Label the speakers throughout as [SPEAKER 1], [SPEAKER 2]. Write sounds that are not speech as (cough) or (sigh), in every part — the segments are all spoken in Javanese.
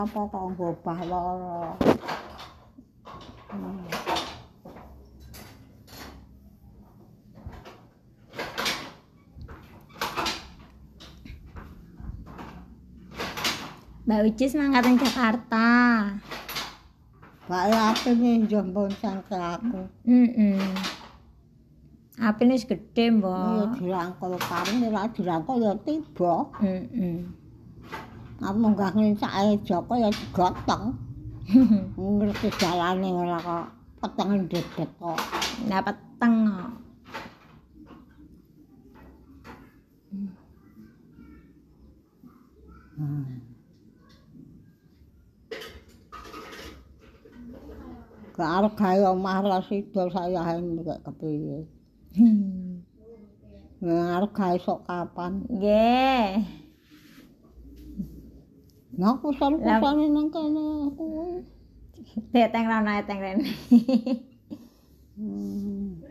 [SPEAKER 1] apa kok ngobah lara. Hmm.
[SPEAKER 2] Mbak Ucis mangkat ning Jakarta.
[SPEAKER 1] Bae ape ning jombon sangke aku.
[SPEAKER 2] Heeh. Apine wis gedhe,
[SPEAKER 1] Ya
[SPEAKER 2] Mbok.
[SPEAKER 1] dirangkul paring ora dirangkul ya tiba.
[SPEAKER 2] Heeh.
[SPEAKER 1] Aku munggah nglicake Joko ya digotong. (laughs) Ngerti dalane ora kok peteng dedet kok.
[SPEAKER 2] Nah peteng. kok.
[SPEAKER 1] Gak arep gawe omah ra sida sayahe kok kepiye.
[SPEAKER 2] Hmm.
[SPEAKER 1] Gak arep gawe sok kapan.
[SPEAKER 2] Nggih.
[SPEAKER 1] Nah kusan-kusane nang kene kuwi.
[SPEAKER 2] Deteng rono eteng rene.
[SPEAKER 1] Hmm.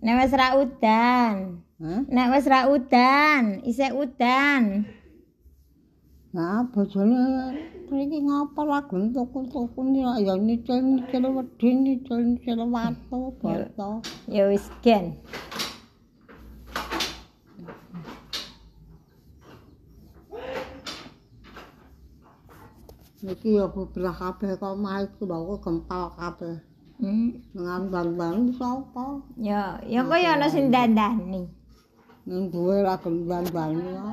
[SPEAKER 2] Nek wis ra udan.
[SPEAKER 1] Hah?
[SPEAKER 2] Nek wis ra udan, isih udan.
[SPEAKER 1] Nah, bojone mriki ngapa lagu tuku-tuku ni ya nicil-nicil wedi nicil-nicil watu boto.
[SPEAKER 2] Ya wis gen.
[SPEAKER 1] Iki ya bebrah kabeh kok iku lho kok gempal kabeh.
[SPEAKER 2] Hmm.
[SPEAKER 1] Dengan ban-ban sapa?
[SPEAKER 2] Ya, ya kok ya ana sing dandani.
[SPEAKER 1] Ning duwe ra ban-ban ya.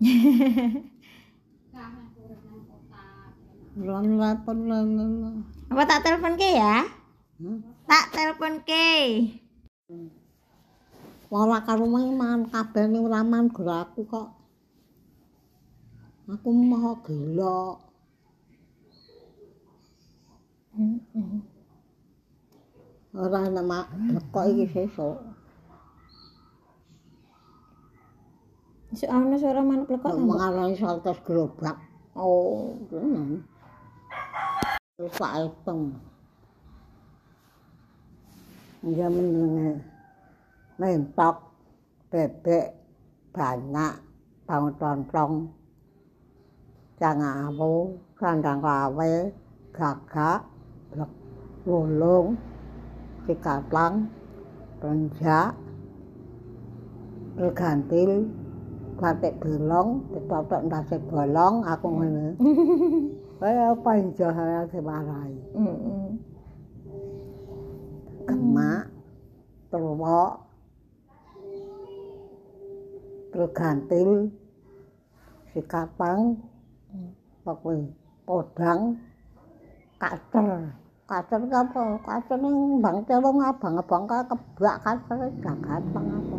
[SPEAKER 1] (laughs) Lan lepon lan.
[SPEAKER 2] Apa tak telepon ke ya?
[SPEAKER 1] Hah?
[SPEAKER 2] Tak telepon ke.
[SPEAKER 1] Ora karo mangan kabeh ning raman aku kok. Aku mau gila. Ora ana mak kok iki sesuk.
[SPEAKER 2] Sik ana suara manuk lekok ta, Mbok?
[SPEAKER 1] mengalami saltos gerobak. Oh, tenan. Terus tak hitung. Dia menengah. Mentok, bebek, banyak, bangun tontong, jangan awu, sandang lawe, gagak, wulung, sikatlang, renjak, bergantil, batik belong, ditotok ndase bolong, aku ngene. Kaya apa hal diwarai.
[SPEAKER 2] Heeh.
[SPEAKER 1] Gemak, terwok, bergantil, sikatang, pokoknya podang, kacer. Kacer apa? Kacer ning bang telung abang-abang kebak kacer gak gampang apa.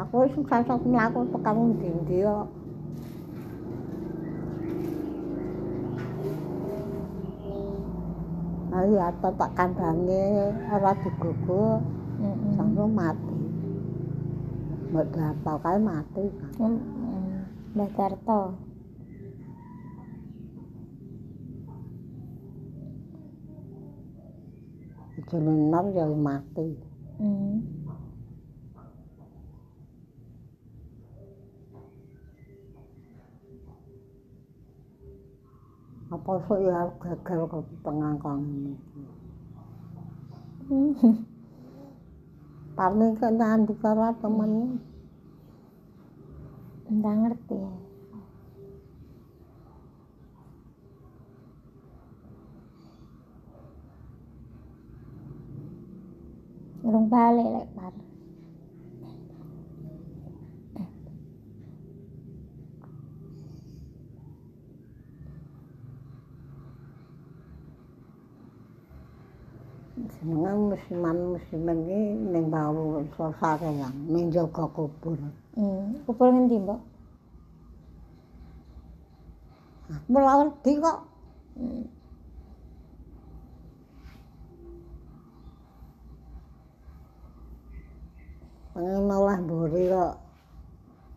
[SPEAKER 1] Aku wis sukses mlaku tekan ndi-ndi kok. Ayo ata tak kandhange ora digugu
[SPEAKER 2] Heeh.
[SPEAKER 1] sampe mati. Mbok dapal kae mati.
[SPEAKER 2] Heeh. Mbah Tarto.
[SPEAKER 1] Jeneng nom ya mati.
[SPEAKER 2] Hmm.
[SPEAKER 1] Apa sok ya gagal ke pengangkong ini. Parmi kena andikara temen.
[SPEAKER 2] Entah ngerti. Urung balik lek par.
[SPEAKER 1] Musiman-musiman iki ning bau sosare yang ning jaga kubur.
[SPEAKER 2] Hmm. Kubur ngendi, Mbok?
[SPEAKER 1] Aku ora ngerti kok.
[SPEAKER 2] Hmm.
[SPEAKER 1] Pengen oleh mburi kok.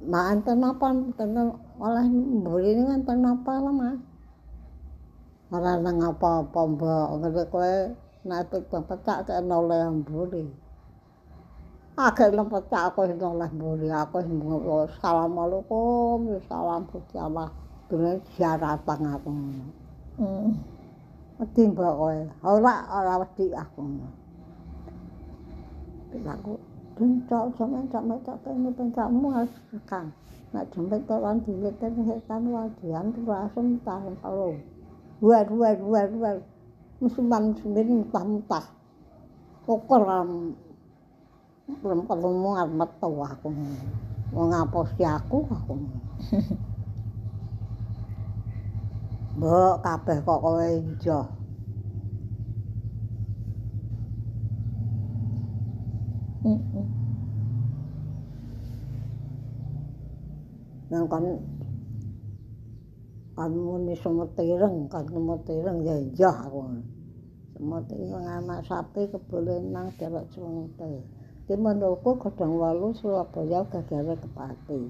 [SPEAKER 1] Mak enten apa enten oleh mburi ini enten apa lah mas? Ora nang apa-apa mbok ngerti kowe nek pecah pecah kena oleh mburi. agek lempet aku sing oleh mburi aku sing assalamualaikum salam Gusti Allah dene ziaratan aku
[SPEAKER 2] Hmm.
[SPEAKER 1] wedi mbok kowe ora ora wedi aku aku Bencok sampeyan tak metak kene pencakmu harus tekan. Nek jempet lan dileten setan wadian langsung tahan kalau. Dua dua dua dua. Musuhan sendiri mutah-mutah. Ukur kan belum ketemu metu aku. Mau ngapusi aku aku. (laughs) Mbok kabeh kok kowe ijo. Nang kan kan muni semetireng, kan semetireng ya iya aku. Semetireng anak sapi kebule nang derek semute. Di menurutku kadang walu Surabaya gagare kepati.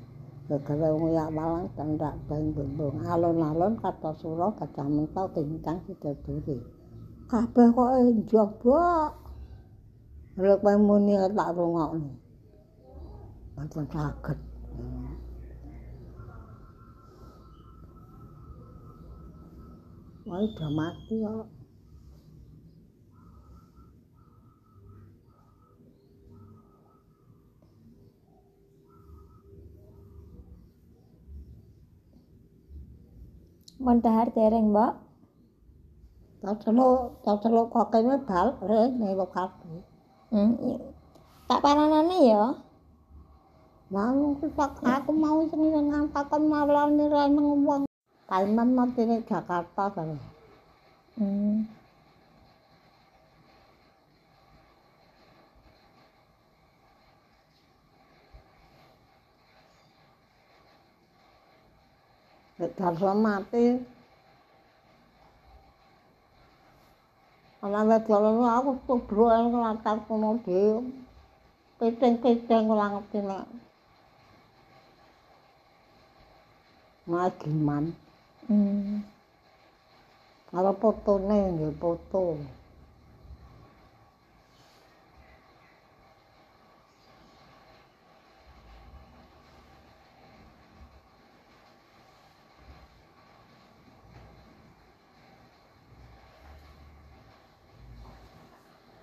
[SPEAKER 1] Gagare nguyak walang dan bumbung. Alun-alun kata suro gajah mentau kincang sidaduri. Kabeh kok njobok. Lek kowe muni tak rungokno. Mboten saged. Wah, udah mati kok.
[SPEAKER 2] Mon dahar dereng, Mbok.
[SPEAKER 1] Tak celuk, tak celuk kok kene bal rene kok kabeh.
[SPEAKER 2] Hmm. iya. Tak pananane ya.
[SPEAKER 1] Mau aku mau sing ngantakon marani rene wong. Kaliman mati ning Jakarta kan.
[SPEAKER 2] Hmm.
[SPEAKER 1] Nek darsa mati. Ana wedok aku tubro nglatar kono dhewe. Piting-piting ora ngerti nek. Magiman.
[SPEAKER 2] Hmm.
[SPEAKER 1] Karo fotone nggih foto.